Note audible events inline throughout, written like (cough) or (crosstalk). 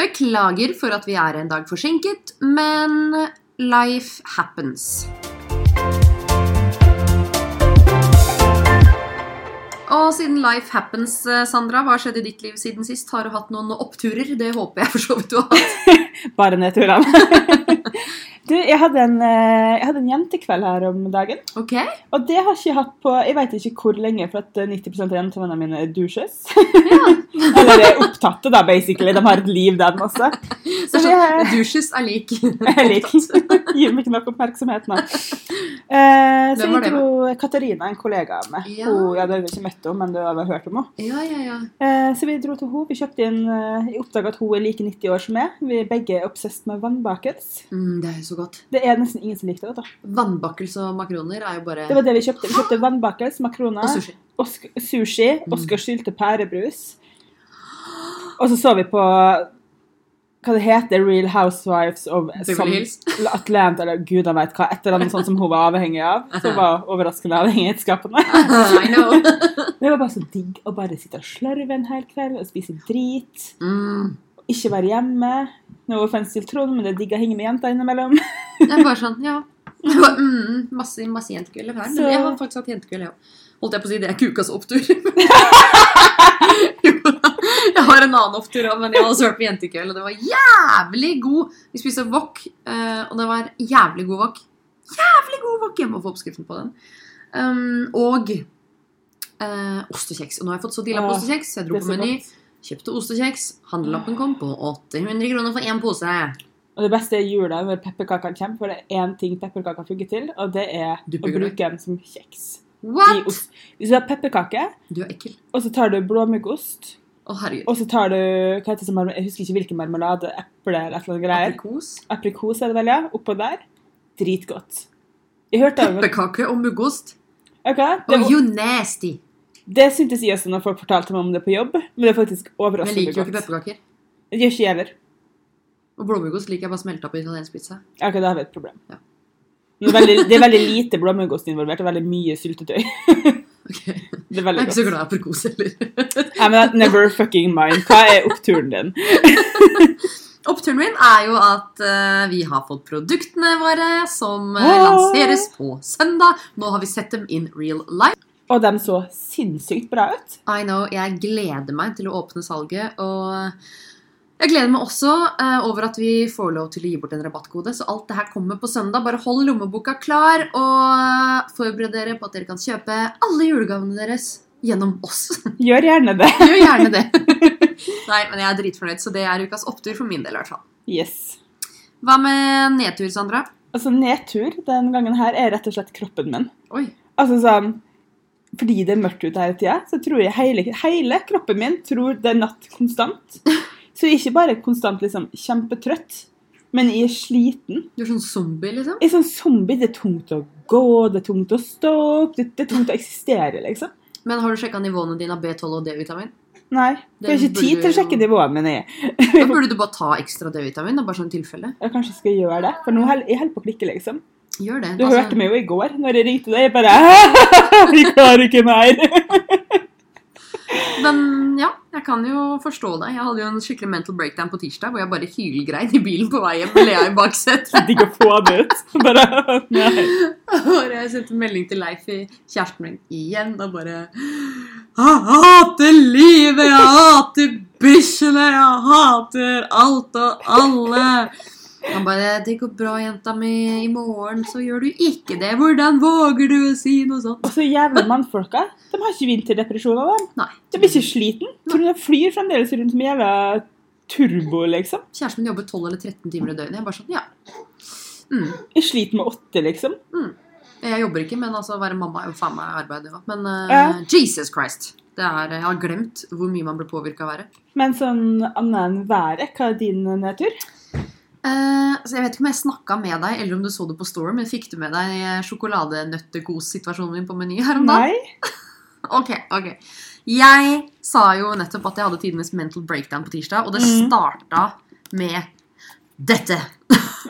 Beklager for at vi er en dag forsinket, men life happens. Og siden life happens, eh, Sandra, hva har skjedd i ditt liv siden sist? Har du hatt noen oppturer? Det håper jeg for så vidt du har hatt. (laughs) Bare nedturene. Du, jeg hadde, en, eh, jeg hadde en jentekveld her om dagen. Ok? Og det har ikke jeg hatt på jeg vet ikke hvor lenge, for at eh, 90% av jentevennene mine er douches. Ja. (laughs) Eller er opptatte, da, basically. De har et liv, den også. Så Så det douches er lik (laughs) er lik. (laughs) Gir meg ikke nok oppmerksomhet nå. Eh, så jeg dro Katarina, en kollega av meg. Ja. Hun, jeg hadde ikke møtt henne, men du har hørt om henne. Ja, ja, ja. Eh, så vi dro til henne. Vi kjøpte inn eh, Jeg oppdaga at hun er like 90 år som meg. Vi er begge obsessed med vannbakels. Mm, det er så godt. Det er nesten ingen som liker det. da. Vannbakkels og makroner er jo bare Det var det vi kjøpte. Vi kjøpte vannbakkels, makroner, Og sushi. Osk sushi, Mm. Oskar sylte pærebrus. Og så så vi på hva det heter, Real Housewives of. Atlanta, eller gud han vet hva. Et eller annet sånt som hun var avhengig av. Som var overraskende avhengighetsskapende. I know. (laughs) Det var bare så digg å bare sitte og slørve en hel kveld og spise drit. Mm. Ikke være hjemme. No offense til Trond, men det er digg å henge med jenter innimellom. (laughs) Det er bare sånn, ja. Det var, mm, masse, masse jentekvelder her. Så- Men jeg har faktisk hatt jentekveld, jeg òg. Holdt jeg på å si det er kukas opptur. (laughs) jo, jeg har en annen opptur òg, men jeg har også hørt på jentekveld, og det var jævlig god. Vi spiste wok, eh, og det var jævlig god wok. Jævlig god wok! Jeg må få oppskriften på den. Um, og uh, ost og. Nå har jeg fått så dilla på ostekjeks. Jeg dro på Meny, godt. Kjøpte ost og kjeks. Handlelappen kom på 800 kroner for én pose. Og det beste er jula når pepperkakene kommer, for det er én ting pepperkaker funker til, og det er å bruke dem som kjeks. What?! Hvis du har pepperkake, Du er ekkel. og så tar du blåmuggost, oh, og så tar du hva heter det, jeg husker ikke hvilken marmelade, eple eller et eller annet greier. Aprikos. Aprikos er det vel, ja. Oppå der. Dritgodt. Jeg hørte Pepperkake og muggost. Ok, Oh, you nasty! Det syntes jeg også når folk fortalte meg om det på jobb, men det er faktisk Men jeg Men liker jo ikke godt. pepperkaker. Det gjør ikke jeg heller. Og blåmuggost liker jeg bare smelta på italiensk pizza. Ok, da har vi et problem. Ja. Det er veldig, det er veldig lite blåmuggost involvert, og veldig mye syltetøy. (laughs) Ok. Det er veldig godt. Jeg er ikke så glad i aprikos heller. Nei, men never fucking mind. Hva er oppturen din? (laughs) Oppturen min er jo at uh, vi har fått produktene våre som uh, lanseres på søndag. Nå har vi sett dem in real life. Og de så sinnssykt bra ut. I know, Jeg gleder meg til å åpne salget. Og jeg gleder meg også uh, over at vi får lov til å gi bort en rabattkode. Så alt det her kommer på søndag. Bare hold lommeboka klar og forbered dere på at dere kan kjøpe alle julegavene deres gjennom oss. (laughs) Gjør gjerne det. Gjør gjerne det. (laughs) Nei, men jeg er dritfornøyd, så det er ukas opptur for min del. i hvert fall. Yes. Hva med nedtur, Sandra? Altså, nedtur den gangen her er rett og slett kroppen min. Oi. Altså sånn Fordi det er mørkt ute hele tida, så tror jeg hele, hele kroppen min tror det er natt konstant. Så jeg er ikke bare konstant liksom kjempetrøtt, men jeg er sliten. Du er sånn zombie, liksom? Jeg er sånn zombie. Det er tungt å gå, det er tungt å stå opp, det, det er tungt å eksistere, liksom. Men har du sjekka nivåene dine av B12 og D-vitamin? Nei. Det jeg har ikke tid til å sjekke nivåene mine. Da burde du bare ta ekstra D-vitamin. bare sånn tilfelle. Jeg kanskje skal gjøre det, for nå holder jeg på å klikke, liksom. Gjør det. Du altså- hørte meg jo i går når jeg ringte deg. Jeg bare (laughs) Jeg klarer ikke mer. (laughs) Men ja, jeg kan jo forstå deg. Jeg hadde jo en skikkelig mental breakdown på tirsdag hvor jeg bare hylgrein i bilen på vei hjem med Lea i baksetet. (laughs) Digg å få det ut. Bare Nei. Og jeg sendte melding til Leif i kjæresten min igjen og bare Jeg hater livet, jeg hater bikkjene, jeg hater alt og alle. Han bare 'Det går bra, jenta mi. I morgen så gjør du ikke det. Hvordan våger du å si noe sånt?' Og så jævla mannfolka. De har ikke vinterdepresjoner, de. Nei. De blir ikke sliten. Tror du de flyr fremdeles rundt med jævla turbo, liksom? Kjæresten min jobber 12 eller 13 timer i døgnet. Jeg bare sånn, ja. Mm. Jeg sliter med åtte, liksom. Jeg jobber ikke, men altså, å være mamma er jo faen meg arbeid, Ja. Men uh, Ja. Jesus Christ! Det er, jeg har glemt hvor mye man blir påvirka av været. Men sånn annet enn været, hva er din nedtur? Eh, så Jeg vet ikke om jeg snakka med deg, eller om du så det på Store, men fikk du med deg eh, sjokoladenøttekos-situasjonen min på Meny her om dagen? Nei? (laughs) Ok, ok. Jeg sa jo nettopp at jeg hadde tidenes mental breakdown på tirsdag, og det mm. starta med dette.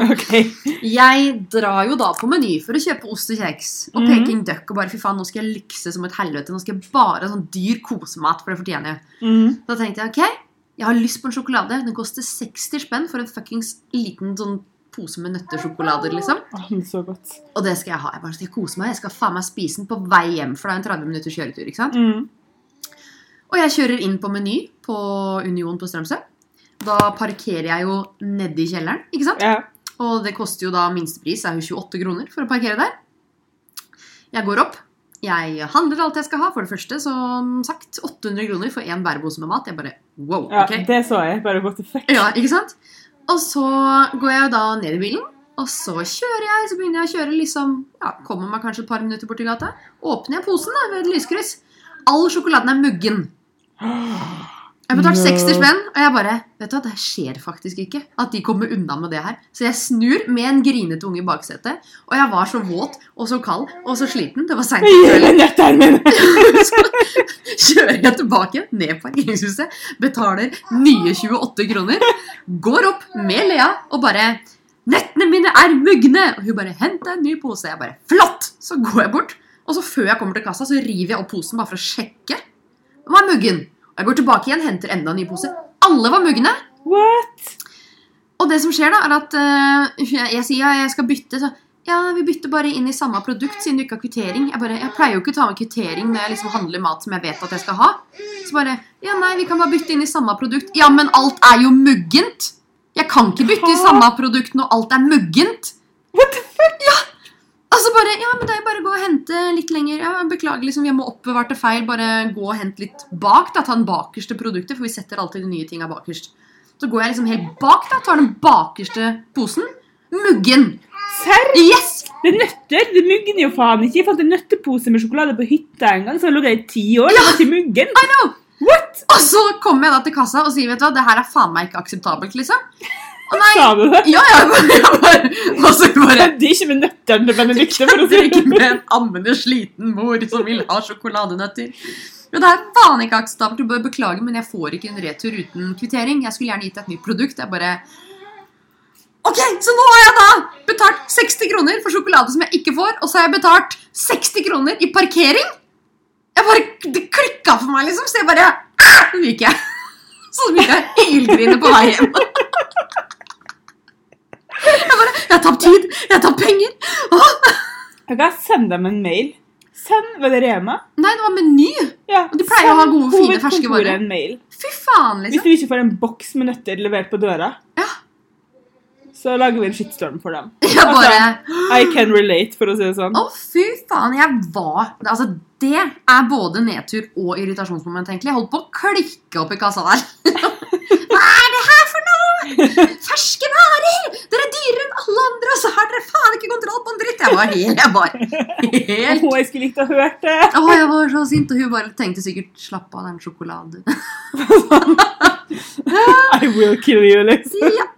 OK. (laughs) Jeg drar jo da på Meny for å kjøpe ost og kjeks og mm. Peking Duck og bare fy faen, nå skal jeg lykse som et helvete. Nå skal jeg bare ha sånn dyr kosemat, for det fortjener jeg. Mm. Da tenkte jeg ok, Jeg har lyst på en sjokolade. Den koster 60 spenn for en fuckings liten sånn pose med nøttesjokolader, liksom. Er så godt. Og det skal jeg ha. Jeg bare skal kose meg. Jeg skal faen meg spise den på vei hjem, for det er en 30 minutters kjøretur. ikke sant? Mm. Og jeg kjører inn på Meny på Union på Strømsø. Da parkerer jeg jo nedi i kjelleren, ikke sant? Ja. Og det koster jo da minstepris er jo 28 kroner for å parkere der. Jeg går opp. Jeg handler alt jeg skal ha. For det første, som sagt, 800 kroner for én bærepose med mat. Jeg bare wow, ok. ja, det så jeg. Bare what the fuck. Ja, ikke sant? Og så går jeg da ned i bilen, og så kjører jeg. Så begynner jeg å kjøre liksom ja, Kommer meg kanskje et par minutter borti gata. Åpner jeg posen da, ved et lyskryss. All sjokoladen er muggen. (gasps) Jeg betalte No. 60 spenn, og jeg bare Vet du hva, det skjer faktisk ikke at de kommer unna med det her. Så jeg snur med en grinete unge i baksetet, og jeg var så våt og så kald og så sliten. Det var seint på kvelden. (laughs) Så kjører jeg tilbake ned parkeringshuset, betaler nye 28 kroner, går opp med Lea og bare Nettene mine er mugne!' Og hun bare 'Hent deg en ny pose.' Jeg bare 'Flott!' Så går jeg bort, og så før jeg kommer til kassa, så river jeg opp posen bare for å sjekke. Den var muggen. Og jeg går tilbake igjen, henter enda en ny pose. Alle var mugne. What? Og det som skjer, da, er at uh, jeg, jeg sier ja, jeg skal bytte. Så ja, vi bytter bare inn i samme produkt siden du ikke har kvittering. Jeg, bare, jeg pleier jo ikke å ta med kvittering når jeg liksom handler mat som jeg vet at jeg skal ha. Så bare Ja, nei, vi kan bare bytte inn i samme produkt. Ja, men alt er jo muggent! Jeg kan ikke bytte i samme produkt når alt er muggent. What the fuck? Altså bare, ja, men det er bare å gå og hente litt lenger. Ja, Beklager, liksom, vi må oppbevarte feil. Bare gå og hente litt bak. da, Ta den bakerste produktet, for vi setter alltid de nye tinga bakerst. Så går jeg liksom helt bak, da, tar den bakerste posen. Muggen! Serr? Yes! Det er nøtter! Det mugner jo faen ikke. Jeg fant en nøttepose med sjokolade på hytta en gang, så lå det i ti år. Det var ikke muggen. I know! What? Og så kommer jeg da til kassa og sier vet du hva, det her er faen meg ikke akseptabelt, liksom. Nei, Sa du det? ja, ja, jeg bare, og bare De er ikke med nøttene Benedicte, for å si ikke med en ammende sliten mor som vil ha sjokoladenøtter. Jo, det er faen ikke akseptabelt. Du bør beklage, men jeg får ikke en retur uten kvittering. Jeg skulle gjerne gitt deg et nytt produkt. Jeg bare Ok, så nå har jeg da betalt 60 kroner for sjokolade som jeg ikke får, og så har jeg betalt 60 kroner i parkering. Jeg bare, Det klikka for meg, liksom, så jeg bare Nå (laughs) Så gikk jeg. Så begynte jeg å hylgrine på vei hjem. Jeg bare Jeg har tapt tid. Jeg har tapt penger. Åh! Jeg kan sende dem en mail. Send, Var det Rema? Nei, det var Meny. Ja. Og de pleier å ha gode, fine, ferske varer. en mail. Fy faen, liksom. Hvis du ikke får en boks med nøtter levert på døra, Ja. så lager vi en shitstorm for dem. (laughs) Jeg bare I can relate, for å si det sånn. Å, fy faen. Jeg var Altså, det er både nedtur og irritasjonsmoment, egentlig. Jeg holdt på å klikke opp i kassa der. (laughs) Hva er det her for noe? (laughs) Ferske varer! Dere er dyrere enn alle andre, og så har dere faen ikke kontroll på en dritt! Jeg var helt, jeg var helt Å, jeg skulle likt å hørt det. Å, jeg var så sint, og hun bare tenkte sikkert 'slapp av, den sjokoladen'. (laughs) I will kill you, liksom. ja.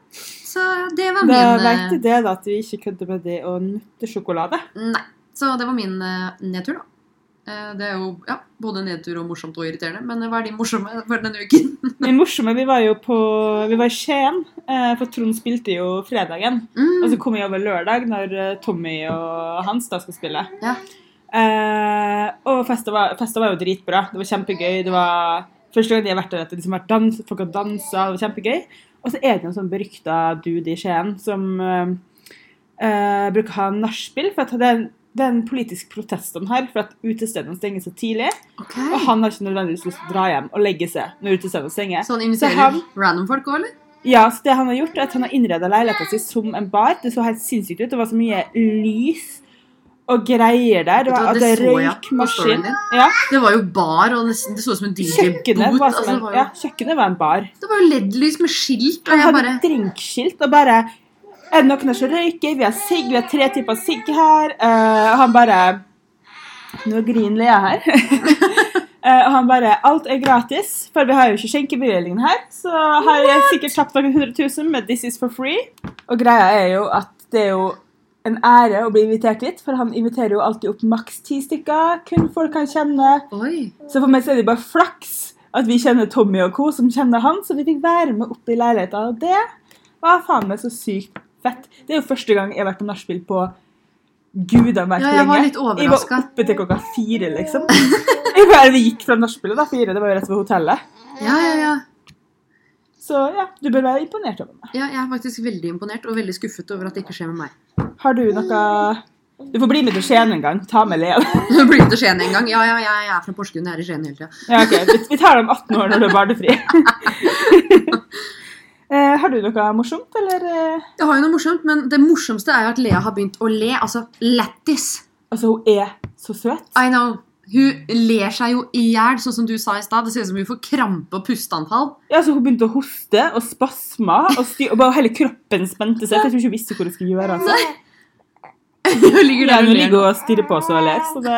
Så det var min Da veit du det, da, at vi ikke kødder med det å nytte sjokolade. Nei. Så det var min eh, nedtur, da. Eh, det er jo ja, både nedtur og morsomt og irriterende. Men hva er de morsomme for denne uken? (laughs) de morsomme, vi var jo på Vi var i Skien, eh, for Trond spilte jo fredagen. Og så Mm. kom jeg over lørdag, når eh, Tommy og Hans da skal spille. Ja. Eh, og festa var, festa var jo dritbra. Det var kjempegøy. Det var første gang jeg har vært der at det liksom har vært dans, folk har dansa. Det var kjempegøy. Og så er det en sånn berykta dude i Skien som eh, eh, bruker å ha nachspiel. For at det er, det er en politisk protest om her, for at utestedene stenger så tidlig. Okay. Og han har ikke nødvendigvis lyst til å dra hjem og legge seg når utestedene stenger. Så han Så han- random folk òg, eller? Ja, så det han har gjort er at han har innreda leiligheten sin som en bar. Det så helt sinnssykt ut. Det var så mye lys og greier der. Det var det det så. Ja, Det var jo bar, og det, det så ut som en DJ-boot. Altså, ja, kjøkkenet var en bar. det var jo LED-lys med skilt, og Han hadde bare drinkskilt og bare Er det noen som røyker? Vi har sigg, vi har tre typer sigg her. Og han bare Nå griner Lea her. (laughs) Og han bare Alt er gratis, for vi har jo ikke skjenkebevilgningen her. Så er jeg sikkert tapt noen hundre tusen, men this is for free. Og greia er jo at det er jo en ære å bli invitert hit, for han inviterer jo alltid opp maks ti stykker. Kun folk han kjenner. Oi. Så for meg så er det bare flaks at vi kjenner Tommy og co. som kjenner han, så vi fikk være med opp i leiligheten. Og det var faen meg så sykt fett. Det er jo første gang jeg har vært på nachspiel på gud har vært Ja, jeg var litt Jeg var oppe til klokka fire, liksom. Jeg bare, vi gikk fra nachspielet da, fire. Det var jo rett ved hotellet. Ja, ja, ja. Så ja, du bør være imponert over meg. Ja, jeg er faktisk veldig imponert og veldig skuffet over at det ikke skjer med meg. Har du noe Du får bli med til Skien en gang. Ta med Lea. (laughs) bli blir til Skien en gang. Ja, ja, jeg er fra Porsgrunn. Jeg er i Skien hele tida. Ja, ok. Vi- tar det om 18 år når du er barnefri. (laughs) Eh, har du noe morsomt, eller? eh? Jeg har jo noe morsomt, men det morsomste er jo at Lea har begynt å le. Altså lættis. Altså, hun er så søt. I know. Hun ler seg jo i hjel, sånn som du sa i stad. Det ser ut som hun får krampe og pusteanfall. Ja, altså, hun begynte å hoste og spasme, og, styr, og bare hele kroppen spente seg. Jeg tror ikke hun visste hvor hun skulle gjøre altså. (laughs) Hun ligger Ja, der hun ligger og stirrer på oss og ler. Så det...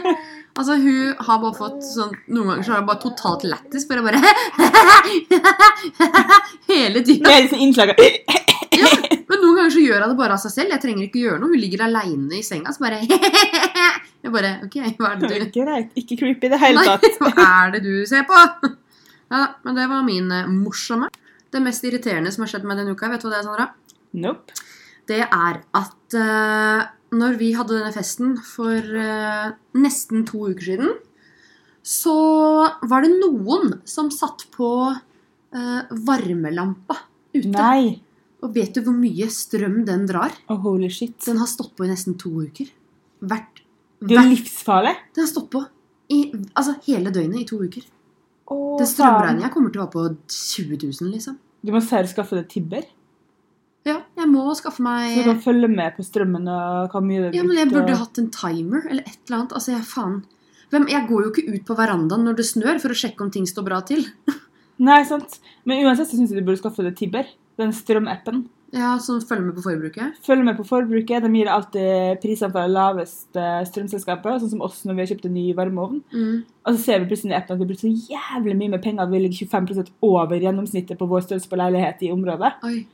(laughs) Altså, hun har bare fått sånn Noen ganger så har hun bare totalt lættis. Bare bare (laughs) Hele tida. Det er liksom innslaget Ja, men noen ganger så gjør hun det bare av seg selv. Jeg trenger ikke gjøre noe. Hun ligger aleine i senga, så bare (laughs) Jeg bare OK, hva er det du Greit. Ikke creepy i det hele Nei, tatt. (laughs) hva er det du ser på? Ja, da, men det var min eh, morsomme. Det mest irriterende som har skjedd meg denne uka, vet du hva det er, Sandra? Nope. Det er at eh, når vi hadde denne festen for eh, nesten to uker siden, så var det noen som satt på eh, varmelampa ute. Nei. Og vet du hvor mye strøm den drar? Oh, holy shit. Den har stått på i nesten to uker. Hvert, Det er jo livsfarlig. Den har stått på i altså, hele døgnet i to uker. Åh, Den strømregninga kommer til å være på 20 000, liksom. Du må selv skaffe deg Tibber, Ja, jeg må skaffe meg så du kan følge med på strømmen og hva mye det er Ja, men jeg burde og- hatt en timer eller et eller annet. Altså, jeg faen Hvem, Jeg går jo ikke ut på verandaen når det snør for å sjekke om ting står bra til. (laughs) Nei, sant. Men uansett så syns jeg du burde skaffe deg Tibber. Den strømappen. Ja, Som følger med på forbruket. Følger med på forbruket. De gir alltid prisene for det laveste strømselskapet. Sånn som oss når vi har kjøpt en ny varmeovn. Mm. Og så ser vi plutselig i appen at vi bruker så jævlig mye med penger at vi ligger 25 over gjennomsnittet på vår størrelse på leilighet i området. Oi.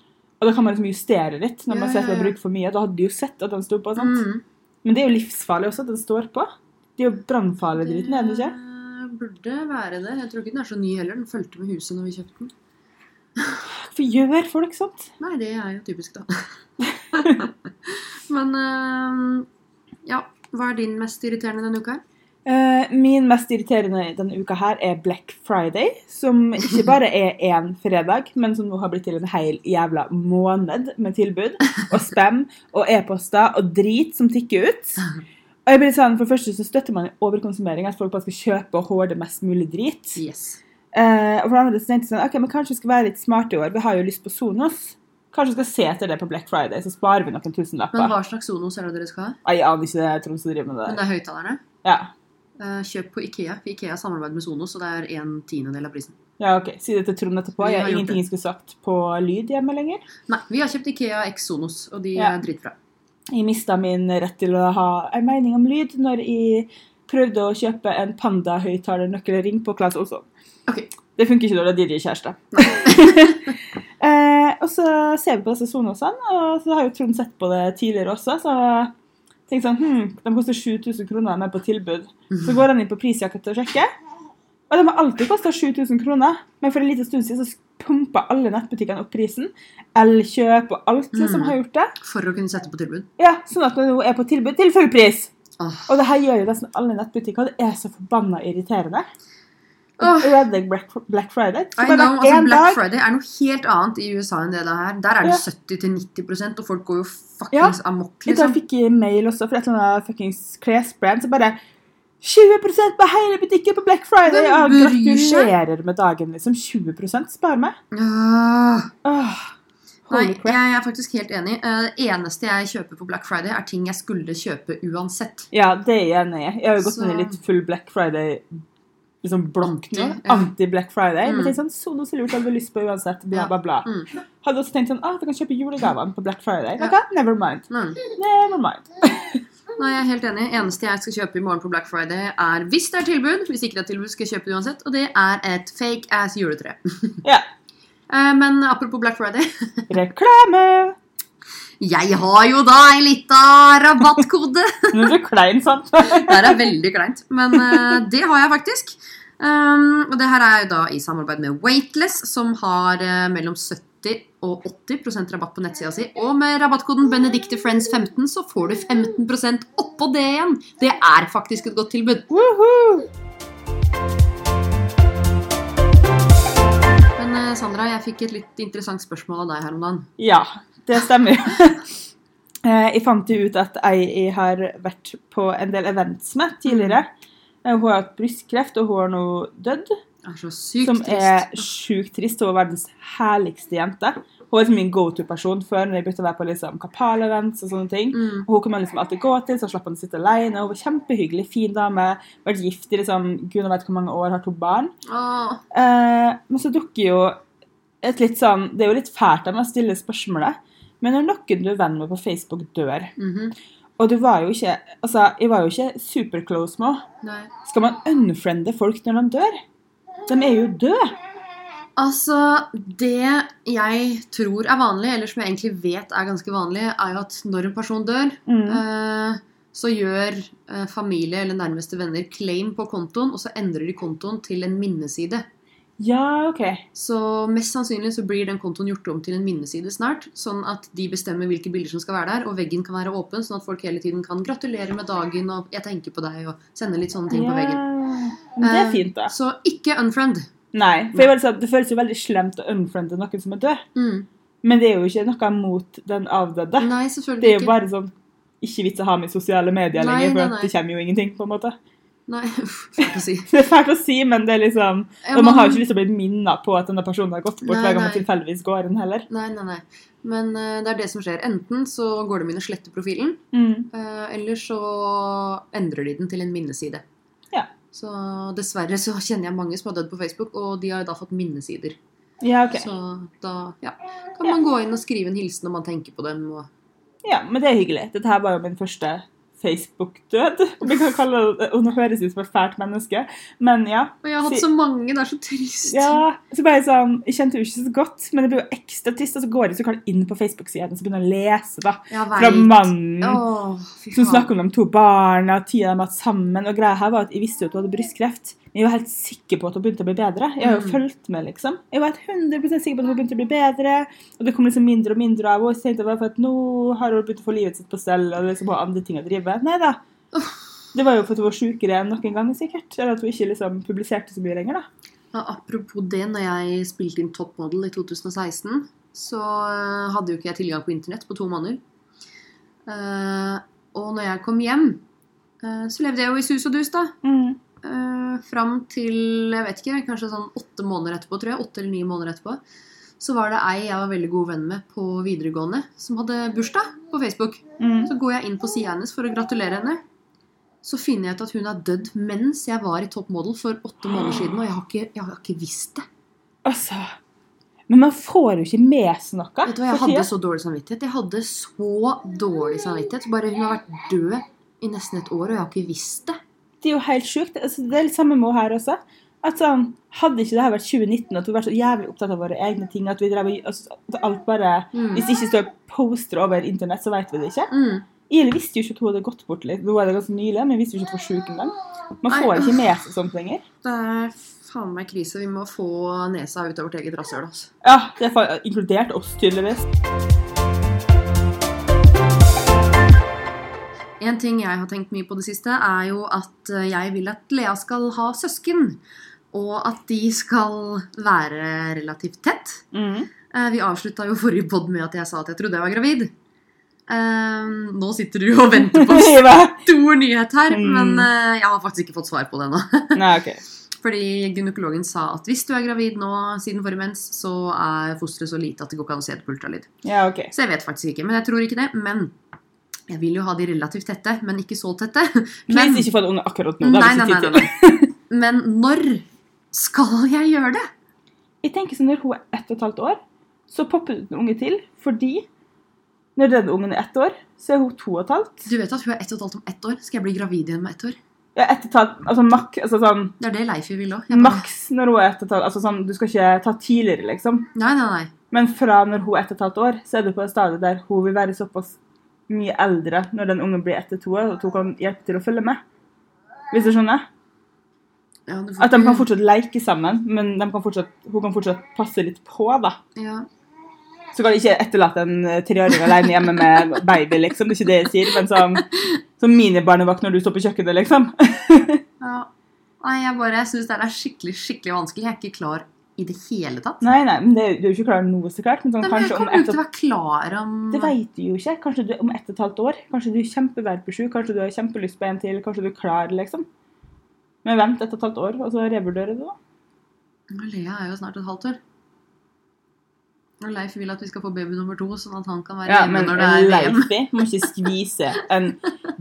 Og da kan man liksom justere litt når man ser at man bruker for mye. Da hadde de jo sett at den sto på. Mm. Men det er jo livsfarlig også at den står på. Det er jo brannfarlig dritten, er det ikke? Burde være det. Jeg tror ikke den er så ny heller. Den fulgte med huset når vi kjøpte den. Hvorfor gjør folk sånt? Nei, det er jo typisk, da. (laughs) Men eh, ja. Hva er din mest irriterende denne uka? her? Eh, min mest irriterende denne uka her er Black Friday, som ikke bare er én fredag, men som nå har blitt til en hel jævla måned med tilbud og spam og e-poster og drit som tikker ut. Og jeg blir sånn, For det første så støtter man overkonsumering, at folk bare skal kjøpe og hoarde mest mulig drit. Yes. Eh, og for det andre så tenkte jeg sånn, ok, men kanskje vi skal være litt smarte i år. Vi har jo lyst på Sonos. Kanskje vi skal se etter det på Black Friday, så sparer vi noen Men tusenlapper. hva slags Sonos er det dere skal ha? Jeg aner ikke det. Jeg tror de driver med det. Men det er høyttalerne. Ja. Eh, Kjøp på Ikea. Ikea samarbeider med Sonos, og det er en tiendedel av prisen. ja, ok. Si det til Trond etterpå. Jeg har ingenting jeg skulle sagt på lyd hjemme lenger. Nei, vi har kjøpt Ikea X Sonos, og de Ja. er dritbra. Jeg mista min rett til å ha en mening om lyd når jeg prøvde å kjøpe en Panda-høyttalerbøkkelring på Claes Olsson. Ok. Det funker ikke når det er DJ kjæreste. (laughs) eh, og så ser vi på disse Sonosene, og så har jo Trond sett på det tidligere også. Så tenkte sånn, hm, de koster 7000 kroner de er på tilbud. Så går han inn på prisjakka til å sjekke. Og de har alltid kosta 7000 kroner, men for en liten stund siden så pumpa alle nettbutikkene opp prisen. Elkjøp og alt Mm. har gjort det. For å kunne sette på tilbud. Ja, Sånn at det nå er på tilbud til full pris. Oh. Og det her gjør jo nesten alle nettbutikker. og Det er så forbanna irriterende. Ødelegger Black, Black Friday. Så I know, altså Black Friday er noe helt annet i USA enn det er her. Der er det Ja. 70-90% og folk går jo fuckings amok, Liksom. liksom. fikk jeg mail også fra et eller annet fuckings klesbrand som bare 20 på hele butikken på Black Friday! Ja, gratulerer med dagen, liksom. 20 spar meg. Uh. Åh, Nei, jeg er faktisk helt enig. Eh, Det eneste jeg kjøper på Black Friday, er ting jeg skulle kjøpe uansett. Ja, det er jeg enig i. Jeg har jo gått Så- ned litt full Black Friday liksom. Anti, ja. Anti-Black Friday. Mm. Men tenk sånn, Sonos er lurt, hadde lyst på uansett. Bla, bla, bla. Mm. Hadde også tenkt sånn, ah, du kan kjøpe julegavene på Black Friday. Ja. Ok, never mind. Mm. Never mind. (laughs) Nei, jeg er helt enig. Eneste jeg skal kjøpe i morgen på Black Friday, er hvis det er tilbud. Hvis ikke det er tilbud, skal jeg kjøpe det uansett. Og det er et fake ass juletre. (laughs) Ja. (laughs) Eh, Men apropos Black Friday. Reklame! Jeg har jo da ei lita rabattkode. Nå er du klein, sant? Det er veldig kleint, men eh, det har jeg faktisk. Um, og det her er jo da i samarbeid med Weightless, som har uh, mellom 70 og 80% rabatt på nettsida si. Og med rabattkoden BenedicteFriends15 så får du 15% oppå det igjen. Det er faktisk et godt tilbud. Woohoo! Men eh, Sandra, jeg fikk et litt interessant spørsmål av deg her om dagen. Ja, det stemmer. (laughs) Eh, Jeg fant jo ut at jeg jeg har vært på en del events med tidligere. Eh, Hun har hatt brystkreft, og hun har nå dødd. Som er sjukt trist. Hun er verdens herligste jente. Hun var liksom min go-to-person før når jeg begynte å være på liksom Kapal-events og sånne ting. Mm. Og hun kunne man liksom alltid gå til, så slapp han å sitte alene. Hun var kjempehyggelig, fin dame. Vært gift i liksom, gud vet hvor mange år, har to barn. Oh. Eh, men så dukker jo et litt sånn Det er jo litt fælt av meg å stille spørsmålet, men når noen du er venn med på Facebook, dør mhm. Og du var jo ikke Altså, jeg var jo ikke superclose med henne. Skal man unfriende folk når de dør? De er jo døde. Altså, det jeg tror er vanlig, eller som jeg egentlig vet er ganske vanlig, er jo at når en person dør, Mm. eh, så gjør eh, familie eller nærmeste venner claim på kontoen, og så endrer de kontoen til en minneside. Ja, OK. Så mest sannsynlig så blir den kontoen gjort om til en minneside snart, sånn at de bestemmer hvilke bilder som skal være der, og veggen kan være åpen, sånn at folk hele tiden kan gratulere med dagen og 'jeg tenker på deg' og sende litt sånne ting på veggen. Det er Eh, fint, da. Så ikke unfriend. Nei. For sånn, Det føles jo veldig slemt å unfriende noen som er død, Mm. men det er jo ikke noe mot den avdøde. Nei, selvfølgelig ikke. Det er jo bare sånn Ikke vits å ha med sosiale medier Nei, lenger, for nei, nei. det kommer jo ingenting. på en måte. Nei, (laughs) fælt å si. Det er fælt å si, men det er liksom Ja, man, man har jo ikke lyst til å bli minnet på at denne personen har gått bort Nei, hver gang man tilfeldigvis går inn heller. Nei, nei, nei. Men uh, det er det som skjer. Enten så går de inn og sletter profilen, Mm. uh, eller så endrer de den til en minneside. Ja. Så dessverre så kjenner jeg mange som har dødd på Facebook, og de har da fått minnesider. Ja, ok. Så da ja, kan man gå inn og skrive en hilsen når man tenker på dem. Og... Ja, men det er hyggelig. Dette her var jo min første Facebook-død. om Vi kan kalle det, og Nå høres ut som et fælt menneske, men ja. Og jeg har hatt så mange, det er så trist. ja så bare sånn, jeg kjente jo ikke så godt, men det ble jo ekstra trist. Og så går jeg så klart inn på Facebook-siden og så begynner jeg å lese da, fra mannen Åh, som snakker om de to barna, tida de har hatt sammen. Og greia her var at Jeg visste jo at hun hadde brystkreft, jeg var helt sikker på at hun begynte å bli bedre. Jeg har jo Mm. fulgt med, liksom. Jeg var helt 100% sikker på at hun begynte å bli bedre. Og det kom liksom mindre og mindre av henne. Så tenkte bare for at nå har hun begynt å få livet sitt på stell og liksom har andre ting å drive. Nei da. Det var jo for at hun var sjukere enn noen gang, sikkert. Eller at hun ikke liksom publiserte så mye lenger, da. Ja, apropos det, når jeg spilte inn Top Model i 2016, så eh, hadde jo ikke jeg tilgang på internett på to måneder. Uh, og når jeg kom hjem, uh, så levde jeg jo i sus og dus, da. Mm. Uh, fram til jeg vet ikke, kanskje sånn åtte måneder etterpå, tror jeg. Åtte eller ni måneder etterpå. Så var det ei jeg var veldig god venn med på videregående, som hadde bursdag på Facebook. Mm. Så går jeg inn på sida hennes for å gratulere henne. Så finner jeg ut at hun er dødd mens jeg var i Top Model for åtte måneder siden, og jeg har ikke, jeg har ikke visst det. Altså Men man får jo ikke med seg noe. Vet du hva, Jeg hadde så dårlig samvittighet. Jeg hadde så dårlig samvittighet. Bare hun har vært død i nesten et år, og jeg har ikke visst det. Det er jo helt sjukt. Altså, det er litt samme med henne her også. At sånn, Hadde ikke det her vært 2019, at vi var så jævlig opptatt av våre egne ting at vi drev, altså, at alt bare, Mm. Hvis det ikke står poster over internett, så vet vi det ikke. Mm. Ili visste jo ikke at hun hadde gått bort litt. Nå det ganske nylig, men vi visste jo ikke at hun var sjuk engang. Man Nei, får ikke med seg sånt lenger. Det er faen meg krise. Vi må få nesa ut av vårt eget rasshøl. Altså. Ja, det er inkludert oss, tydeligvis. En ting jeg har tenkt mye på det siste, er jo at eh, jeg vil at Lea skal ha søsken. Og at de skal være relativt tett. Mm. Eh, Vi avslutta jo forrige pod med at jeg sa at jeg trodde jeg var gravid. Eh, nå sitter du og venter på (laughs) en stor nyhet her, Mm. men uh, jeg har faktisk ikke fått svar på det ennå. (laughs) okay. Fordi gynekologen sa at hvis du er gravid nå siden forrige mens, så er fosteret så lite at det går ikke an å se det på ultralyd. Ja, okay. Så jeg vet faktisk ikke, men jeg tror ikke det. Men jeg vil jo ha de relativt tette, men ikke så tette. (laughs) Please Men, ikke få en unge akkurat nå. nei, nei, nei, nei. (laughs) Men når skal jeg gjøre det? Jeg tenker sånn, Når hun er ett og et halvt år, så popper det ut en unge til. Fordi når den ungen er ett år, så er hun to og et halvt. Du vet at hun er ett og et halvt om ett år. Skal jeg bli gravid igjen med ett år? Ja, ett og et halvt, altså mak, altså sånn, Det er det Leify vil òg. Maks når hun er ett og et halvt. Altså sånn, du skal ikke ta tidligere, liksom. Nei, nei, nei. Men fra når hun er ett og et halvt år, så er du på et stadium der hun vil være såpass mye eldre når den ungen blir ett til to år, at hun kan hjelpe til å følge med. Hvis du skjønner? Ja, du At de kan fortsatt leke sammen, men de kan fortsatt, hun kan fortsatt passe litt på, da. ja. Så kan de ikke etterlate en eh, treåring alene hjemme med baby, liksom. Det er ikke det jeg sier, men som, som minibarnevakt når du står på kjøkkenet, liksom. ja. Nei, jeg bare syns det er skikkelig skikkelig vanskelig. Jeg er ikke klar i det hele tatt. Nei, nei, men det, du er jo ikke klar noe så klart. Men sånn, Nei, men jeg kommer jo til å være klar om Det vet du jo ikke. Kanskje du om ett og et halvt år. Kanskje du er kjempeverpesjuk, kanskje du har kjempelyst på en til, kanskje du er klar, liksom. Men vent ett og et halvt år, og så revurderer du, da. Lea er jo snart et halvt år. Og Leif vil at vi skal få baby nummer to, sånn at han kan være Ja, hjemme når det er VM. Leifi må ikke skvise en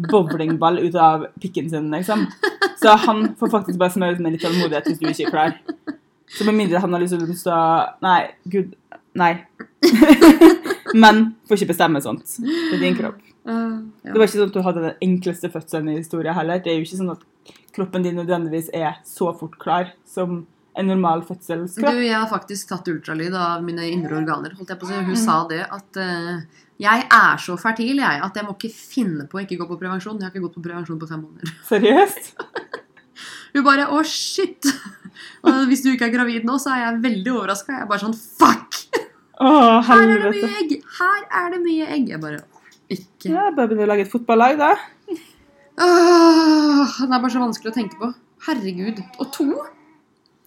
bowlingball ut av pikken sin, liksom. Så han får faktisk bare smøre ut med litt tålmodighet hvis du ikke er klar. Så med mindre han har lyst til å Nei, gud. Nei. (laughs) Men får ikke bestemme sånt. Det er din kropp. Uh, Det var ikke sånn at du hadde den enkleste fødselen i historien heller. Det er jo ikke sånn at kroppen din nødvendigvis er så fort klar som en normal Du, jeg har faktisk tatt ultralyd av mine indre organer. holdt jeg på å si. Hun sa det at uh, jeg er så fertil jeg, at jeg må ikke finne på å ikke gå på prevensjon. Jeg har ikke gått på prevensjon på fem måneder. Seriøst? (laughs) Hun bare 'å, shit'. Og hvis du ikke er gravid nå, så er jeg veldig overraska. Jeg er bare sånn 'fuck'! Åh, Her er det mye egg! Her er det mye egg! Jeg bare Ikke. Ja, bare begynne å lage et fotballag, da. Åh, det er bare så vanskelig å tenke på. Herregud. Og to?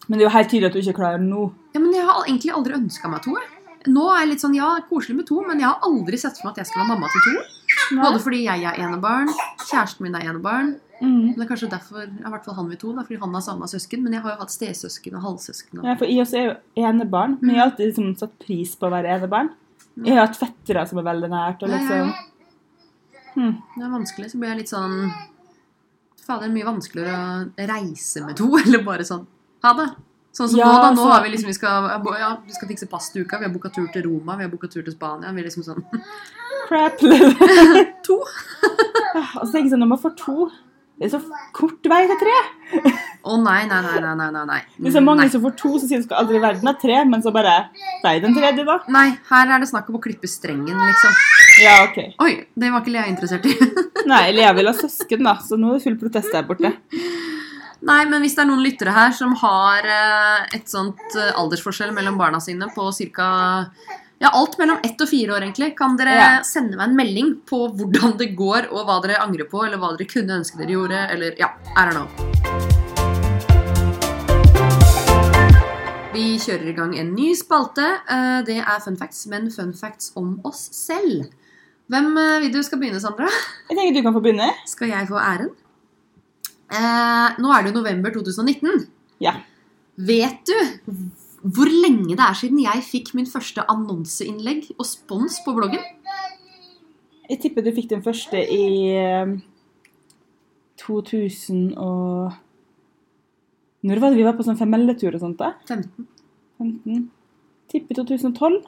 Men det er jo helt tydelig at du ikke klarer klar nå. Ja, men Jeg har egentlig aldri ønska meg to. Nå er jeg litt sånn, ja, koselig med to, men jeg har aldri sett for meg at jeg skal være mamma til to. Både fordi jeg er enebarn, kjæresten min er enebarn. Mm. Det er kanskje derfor i hvert fall han vil to, da, fordi han har samme søsken. Men jeg har jo hatt stesøsken og halvsøsken. Og... Ja, for I oss er jo enebarn. Men jeg har alltid liksom satt pris på å være enebarn. Jeg har hatt fettere som er veldig nært. Og liksom, hmm. Det er vanskelig, så blir jeg litt sånn Fader, mye vanskeligere å reise med to, (laughs) eller bare sånn Ha det. Sånn som Ja, nå, da. Nå har vi liksom Vi skal, ja, vi skal fikse pass til uka. Vi har booka tur til Roma, vi har booka tur til Spania. Vi er liksom sånn Crap. (laughs) (laughs) To? tenker jeg sånn, når man får to Det er så kort vei til tre. Å nei, nei, nei, nei, nei, nei, nei. Det er så mange nei. som får to, som sier de skal aldri i verden ha tre, men så bare Ble den tredje, da? Nei, her er det snakk om å klippe strengen, liksom. Ja, OK. Oi, det var ikke Lea interessert i. (laughs) Nei, Lea vil ha søsken, da, så nå er det full protest der borte. Nei, men hvis det er noen lyttere her som har eh, et sånt eh, aldersforskjell mellom barna sine på ca. Ja, alt mellom ett og fire år, egentlig, kan dere Ja. sende meg en melding på hvordan det går, og hva dere angrer på, eller hva dere kunne ønske dere gjorde, eller ja, I don't know. Vi kjører i gang en ny spalte. Eh, Det er fun facts, men fun facts om oss selv. Hvem eh, vil du skal begynne, Sandra? Jeg tenker du kan få begynne. Skal jeg få æren? Eh, nå er det november 2019. Ja. Vet du hvor lenge det er siden jeg fikk min første annonseinnlegg og spons på bloggen? Jeg tipper du fikk den første i eh, 2000 og Når var det vi var på sånn femelletur og sånt, da? 15. 15? Tipper 2012.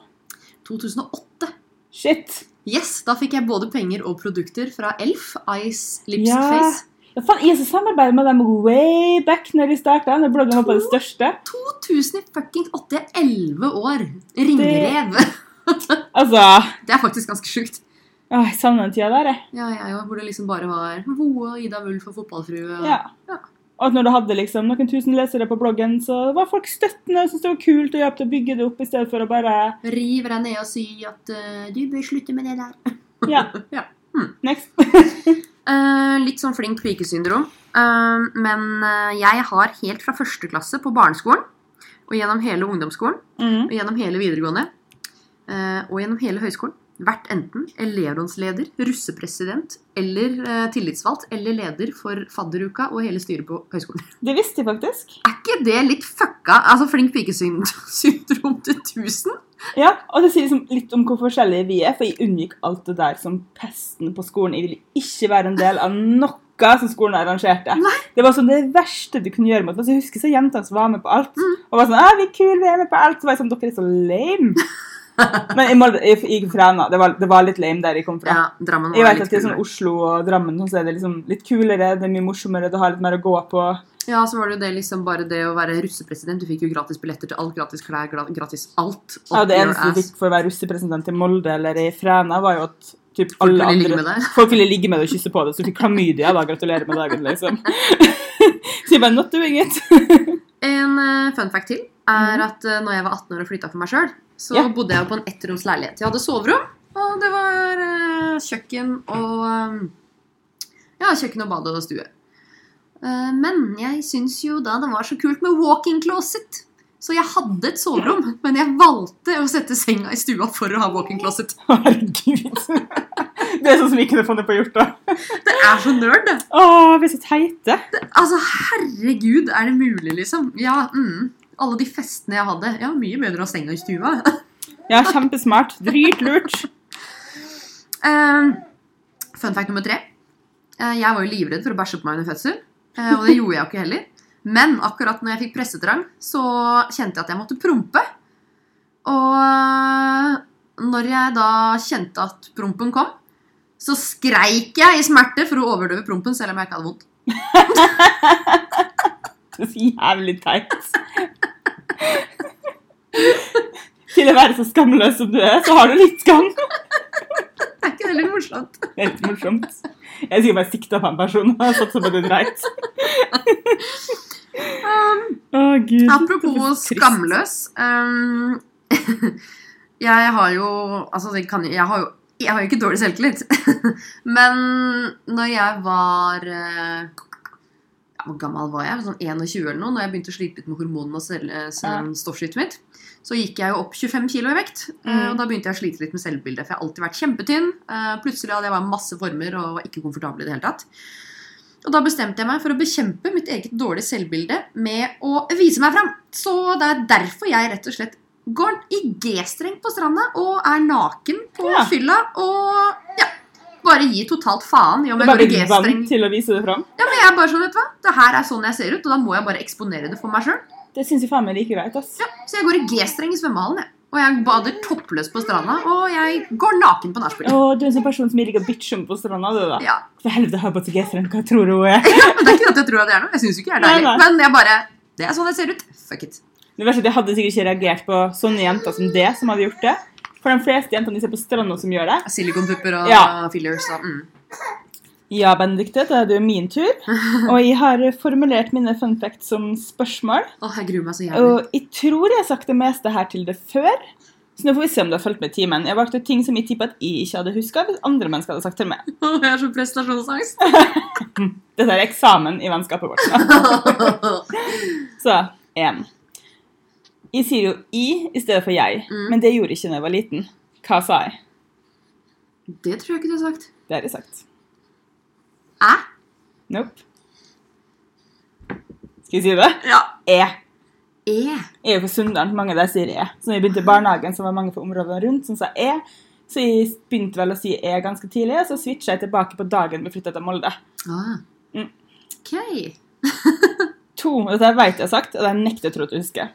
2008. Shit! Yes, Da fikk jeg både penger og produkter fra Elf, Ice, Lips, Ja. Face. Ja, faen, jeg samarbeidet med dem way back når de starta, når bloggen var på det største. 2000 i fuckings 8, 11 år. Ringrev. (laughs) Altså Det er faktisk ganske sjukt. Åh, Jeg savner den tida der, jeg. Ja, jeg ja, Hvor det liksom bare var Voe og Ida Wulf og fotballfrue. Ja. Ja. Og at når du hadde liksom noen tusen lesere på bloggen, så var folk støttende og syntes det var kult å hjalp til å bygge det opp, i stedet for å bare Rive deg ned og si at uh, du bør slutte med det der. Ja. (laughs) Ja. Next. (laughs) Eh, litt sånn flink pike-syndrom. Eh, men eh, jeg har helt fra første klasse på barneskolen og gjennom hele ungdomsskolen mm. og gjennom hele videregående uh, og gjennom hele høyskolen vært enten elevrådsleder, russepresident eller tillitsvalgt eller leder for fadderuka og hele styret på høyskolen. (laughs) Det visste jeg faktisk. Er ikke det litt fucka? Altså flink pike-syndrom til 1000? (laughs) Ja, og det sier liksom litt om hvor forskjellige vi er, for jeg unngikk alt det der som pesten på skolen. Jeg ville ikke være en del av noe som skolen arrangerte. Det var sånn det verste du kunne gjøre mot meg. Jeg husker så jentene som var med på alt. Og var sånn, vi er kule, vi er med på alt. Så var jeg sånn, dere er så lame. (laughs) Men jeg, må, jeg, jeg fra henne. Det var, det var litt lame der jeg kom fra. Ja, Drammen Jeg vet at det er sånn Oslo og Drammen så er det liksom litt kulere, det er mye morsommere, du har litt mer å gå på. Ja, så var det jo det liksom bare det å være russepresident. Du fikk jo gratis billetter til alt, gratis klær, gratis alt. Ja, det eneste du fikk for å være russepresident i Molde eller i Fræna, var jo at typ, Folk alle ville andre. Folk ville ligge med deg og kysse på deg, så du fikk klamydia. da, Gratulerer med dagen, liksom. (laughs) så jeg bare not doing it. (laughs) En uh, fun fact til er at uh, når jeg var 18 år og flytta for meg sjøl, så yeah. Bodde jeg på en ettroms leilighet. Jeg hadde soverom, og det var uh, kjøkken og um, Ja, kjøkken og bad og stue. Eh, men jeg syns jo da det var så kult med walk-in closet. Så jeg hadde et soverom, men jeg valgte å sette senga i stua for å ha walk-in closet. (laughs) Herregud. Det er sånn som vi kunne funnet på å gjort, da. Det er så nerd, det. Å, vi er så teite. Altså, herregud, er det mulig, liksom? Ja, mm. Alle de festene jeg hadde. Ja, mye bedre å ha senga i stua. (laughs) Ja, kjempesmart. Dritlurt. Eh, fun fact nummer tre. Eh, jeg var jo livredd for å bæsje på meg under fødsel. Eh, og det gjorde jeg jo ikke heller. Men akkurat når jeg fikk pressetrang, så kjente jeg at jeg måtte prompe. Og eh, når jeg da kjente at prompen kom, så skreik jeg i smerte for å overdøve prompen, selv om jeg ikke hadde vondt. (laughs) Det er så jævlig teit. Til å være så skamløs som du er, så har du litt skam. Er ikke det litt morsomt? (laughs) Det er litt morsomt. Jeg sier bare sikta på en person og satt på det dreit. Å, gud. Er Apropos skamløs. Um, jeg har jo Altså, jeg, kan, jeg har jo jeg har jo ikke dårlig selvtillit. (laughs) Men når jeg var ja, Hvor gammel var jeg? Sånn 21 eller noe. Når jeg begynte å slite litt med hormonene og stoffskiftet mitt. Så gikk jeg jo opp 25 kilo i vekt. eh, Mm. Og da begynte jeg å slite litt med selvbildet. For jeg har alltid vært kjempetynn. Eh, Plutselig hadde jeg bare masse former og var ikke komfortabel i det hele tatt. Og da bestemte jeg meg for å bekjempe mitt eget dårlige selvbilde med å vise meg fram. Så det er derfor jeg rett og slett går i G-streng på stranda og er naken på Ja. fylla og ja, bare gi totalt faen i om jeg går i G-streng. til å vise det fram. Ja, men jeg er bare sånn, vet du hva? Det her er sånn jeg ser ut, og da må jeg bare eksponere det for meg sjøl. Det syns jeg faen meg like greit. ass. Ja, så jeg går i G-streng i svømmehallen, jeg. Og jeg bader toppløs på stranda, og jeg går naken på nachspiel. Og du er en sånn person som liker å bitche om på stranda. du da. Ja, For helvete, har jeg på seg G-streng. Hva tror du hun er? (laughs) ja, men Det er ikke at jeg tror at det er noe. Jeg syns ikke jeg er deilig. Men jeg bare Det er sånn jeg ser ut. Fuck it. Det verste er Jeg hadde sikkert ikke reagert på sånne jenter som det, som hadde gjort det. For de fleste jentene de ser på stranda som gjør det. Silikonpupper og Ja. fillers og mm. Ja, Benedikte, da er det jo min tur. (laughs) Og jeg har formulert mine fun facts som spørsmål. Åh, jeg gruer meg så jævlig. Og jeg tror jeg har sagt det meste her til det før. Så nå får vi se om du har fulgt med i timen. Jeg valgte ting som jeg tippa at jeg ikke hadde huska hvis andre mennesker hadde sagt til meg. (laughs) Jeg har så prestasjonsangst. (laughs) Dette er eksamen i vennskapet vårt. Så én. Jeg sier jo i i stedet for jeg, Mm. men det gjorde jeg ikke da jeg var liten. Hva sa jeg? Det tror jeg ikke du har sagt. Det har jeg sagt. Æ? Nope. Skal jeg si det? Ja. E. E. Jeg er jo fra Sunndal. mange der sier E. Så når jeg begynte i barnehagen, så var mange fra områdene rundt som sa E. Så jeg begynte vel å si E ganske tidlig, og så switcha jeg tilbake på dagen vi flytta til Molde. Ah. Mm. Ok. (laughs) To, dette vet jeg har sagt, og det nekter jeg å tro at du husker.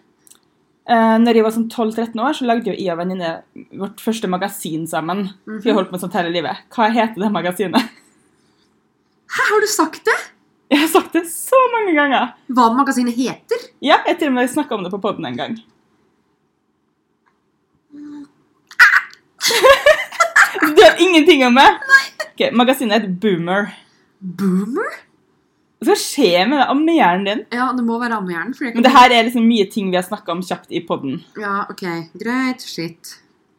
Eh, når jeg var sånn 12-13 år, så lagde jo jeg og venninne vårt første magasin sammen. Mm -hmm. Vi har holdt på sånn sånt hele livet. Hva heter det magasinet? Hæ, har du sagt det? Jeg har sagt det så mange ganger. Hva magasinet heter? Ja, jeg til og med snakka om det på poden en gang. (laughs) du har ingenting om det? Nei. Ok, Magasinet heter Boomer. Boomer? Hva skjer med ammehjernen din? Ja, det må være ammehjernen. Men det her er liksom mye ting vi har snakka om kjapt i poden. Ja, ok. Greit. Shit.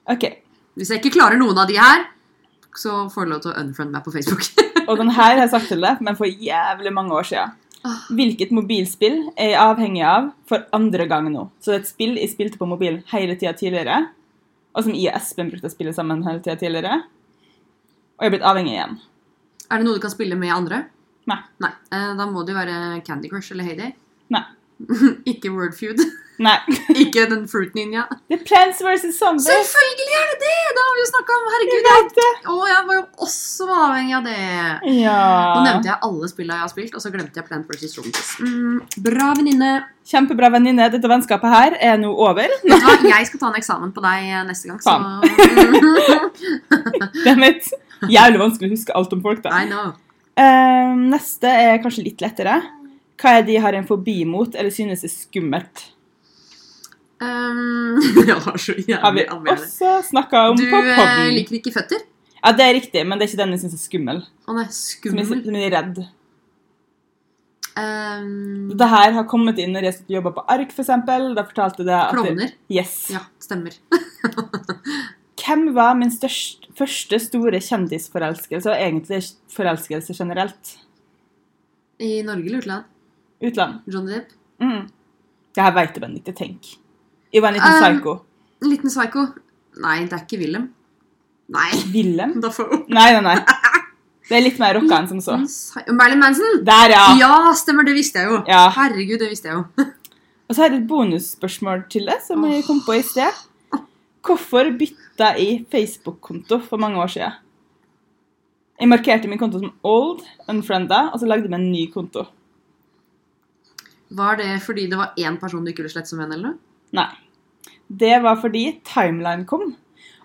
Ok, Hvis jeg ikke klarer noen av de her, så får du lov til å unfriende meg på Facebook. (laughs) Og den her har jeg sagt til deg, men for jævlig mange år siden. Ah. Hvilket mobilspill er jeg avhengig av for andre gang nå? Så det er et spill jeg spilte på mobil hele tida tidligere, og som jeg og Espen brukte å spille sammen hele tida tidligere. Og jeg er blitt avhengig igjen. Er det noe du kan spille med andre? Nei. Nei. Eh, Da må det jo være Candy Crush eller Heidi Nei. (laughs) ikke Wordfeud. Nei. (laughs) ikke den Fruit Ninja. Er Plants vs. Zombies. Selvfølgelig er det det! Det har vi jo snakka om. Jeg Herregud. vet det. Å, jeg var jo også avhengig av det. Ja. Nå nevnte jeg alle spillene jeg har spilt, og så glemte jeg Plant vs. Zombies. Mm, bra venninne. Kjempebra venninne. Dette vennskapet her er nå over. Du jeg skal ta en eksamen på deg eh, neste gang, så (laughs) Dammit. Jævlig vanskelig å huske alt om folk, da. I know. Eh, neste er kanskje litt lettere. Hva er de har en fobi mot, eller synes er skummelt? Um, (laughs) jeg har så Har vi også snakka om Du på poden. Du liker ikke føtter? Ja, det er riktig, men det er ikke den jeg syns er skummel. Å nei, Som jeg, skummel. som jeg er redd. Um, det her har kommet inn når jeg jobba på ARK, f.eks. Da fortalte det at Klovner. Yes. Ja, stemmer. (laughs) Hvem var min størst, første store kjendisforelskelse, og egentlig forelskelse generelt? I Norge eller utland? Utland. John Depp? Mm. Det her veit bare ikke. Tenk. Jeg var en liten Um, psycho. En liten psycho. Nei, det er ikke Wilhelm. Nei. Willem? (laughs) Nei, nei, nei. Det er litt mer rocka enn som så. Marilyn Manson! Der, ja. Ja, stemmer. Det visste jeg jo. Ja. Herregud, det visste jeg jo. Og så har jeg et bonusspørsmål til det, som jeg kom på i sted. Hvorfor bytta jeg Facebook-konto for mange år siden? Jeg markerte min konto som old, unfrienda, og så lagde jeg meg en ny konto. Var det fordi det var én person du ikke ville slette som venn, eller noe? Nei. Det var fordi Timeline kom.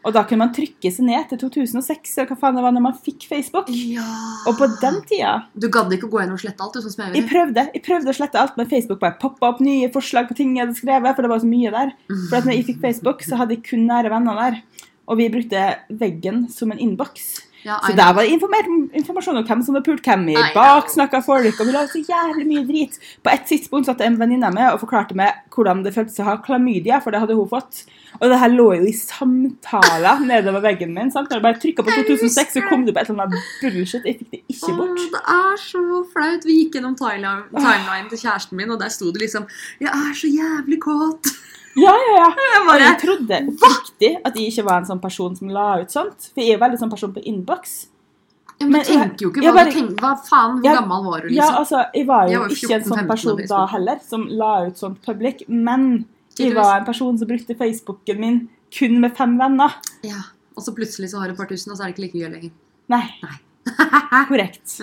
Og da kunne man trykke seg ned til 2006, eller hva faen det var når man fikk Facebook. Ja. Og på den tida Du gadd ikke å gå inn og slette alt, du, som jeg Jeg prøvde jeg prøvde å slette alt, men Facebook bare poppa opp nye forslag på ting jeg hadde skrevet, for det var så mye der. For at når jeg fikk Facebook, så hadde jeg kun nære venner der. Og vi brukte veggen som en innboks. Ja, Så der var det informasjon om hvem som hadde pult hvem i baksnakka folk, og vi la så jævlig mye drit. På et tidspunkt satt en venninne med og forklarte meg hvordan det føltes å ha klamydia, for det hadde hun fått. Og det her lå jo i samtaler nedover veggen min. sant? Når jeg bare trykka på 2006, så kom det på et eller annet bullshit. Jeg fikk det ikke bort. Åh, det er så flaut. Vi gikk gjennom timeline til kjæresten min, og der sto det liksom 'Jeg er så jævlig kåt'. Ja, ja, ja. Jeg Og bare jeg trodde oppriktig at jeg ikke var en sånn person som la ut sånt. For jeg er jo veldig sånn person på innboks. ja, men men Du tenker jo ikke jeg hva bare- tenker. Hva faen, hvor Ja, gammel var du, liksom? Ja, liksom? altså, jeg var jo Jeg var ikke en sånn person da heller, som la ut sånt public, men jeg var en person som brukte Facebooken min kun med fem venner. Ja. Og så plutselig så har du et par tusen, og så er det ikke like gøy lenger. Nei, Nei. (laughs) korrekt.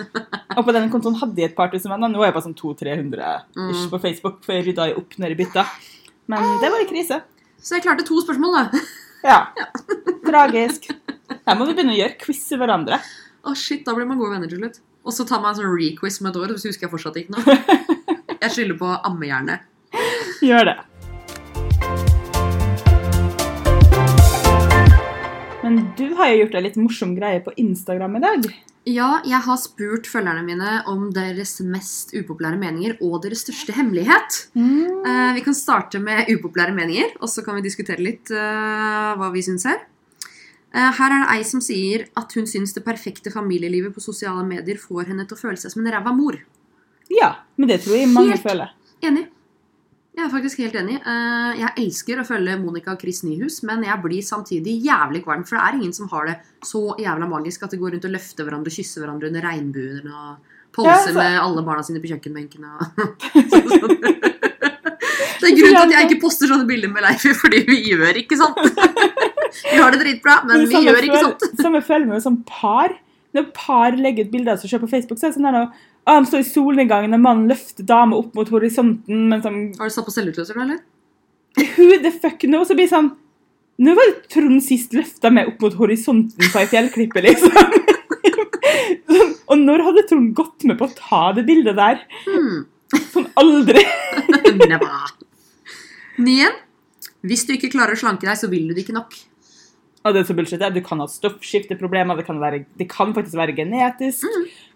Og på den kontoen hadde jeg et par tusen venner. Nå er jeg bare sånn 200-300 ish Mm. på Facebook, for jeg rydda jo opp når jeg bytta. Men det var en krise. Så jeg klarte to spørsmål, da. (laughs) Ja. Tragisk. Her må vi begynne å gjøre quiz i hverandre. Å shit, da blir man gode venner til slutt. Og så tar man en sånn requiz med et år, så husker jeg fortsatt ikke noe. (laughs) Jeg skylder på ammehjerne. Gjør det. Men du har jo gjort deg litt morsom greie på Instagram i dag. Ja, jeg har spurt følgerne mine om deres mest upopulære meninger og deres største hemmelighet. Eh, vi kan starte med upopulære meninger, og så kan vi diskutere litt eh, hva vi syns her. Eh, her er det ei som sier at hun syns det perfekte familielivet på sosiale medier får henne til å føle seg som en ræva mor. Ja, men det tror jeg mange Helt. føler. Enig. Jeg er faktisk helt enig. Eh, Jeg elsker å følge Monica og Chris Nyhus, men jeg blir samtidig jævlig kvalm, for det er ingen som har det så jævla magisk at de går rundt og løfter hverandre og kysser hverandre under regnbuen og Ja, altså- med alle barna sine på kjøkkenbenken og (laughs) (laughs) Det er grunnen til at jeg ikke poster sånne bilder med Leif, (laughs) fordi vi gjør ikke sånt. Vi har det dritbra, men vi gjør ikke sånt. Samme føler vi som par. Når par legger ut bilder av seg selv på Facebook, så er det sånn der ah, han står i solnedgangen, og mannen løfter dama opp mot horisonten, mens han... Har du satt på selvutløser, da, eller? Who the fuck no? Så blir det sånn Nå var det Trond sist løfta meg opp mot horisonten på ei fjellklippe, liksom. (laughs) og når hadde Trond gått med på å ta det bildet der? Hmm. Sånn aldri. (laughs) Nien. Hvis du ikke klarer å slanke deg, så vil du det ikke nok. Og det er så bullshit. Du kan ha stoffskifteproblemer, det kan, være, det kan faktisk være genetisk.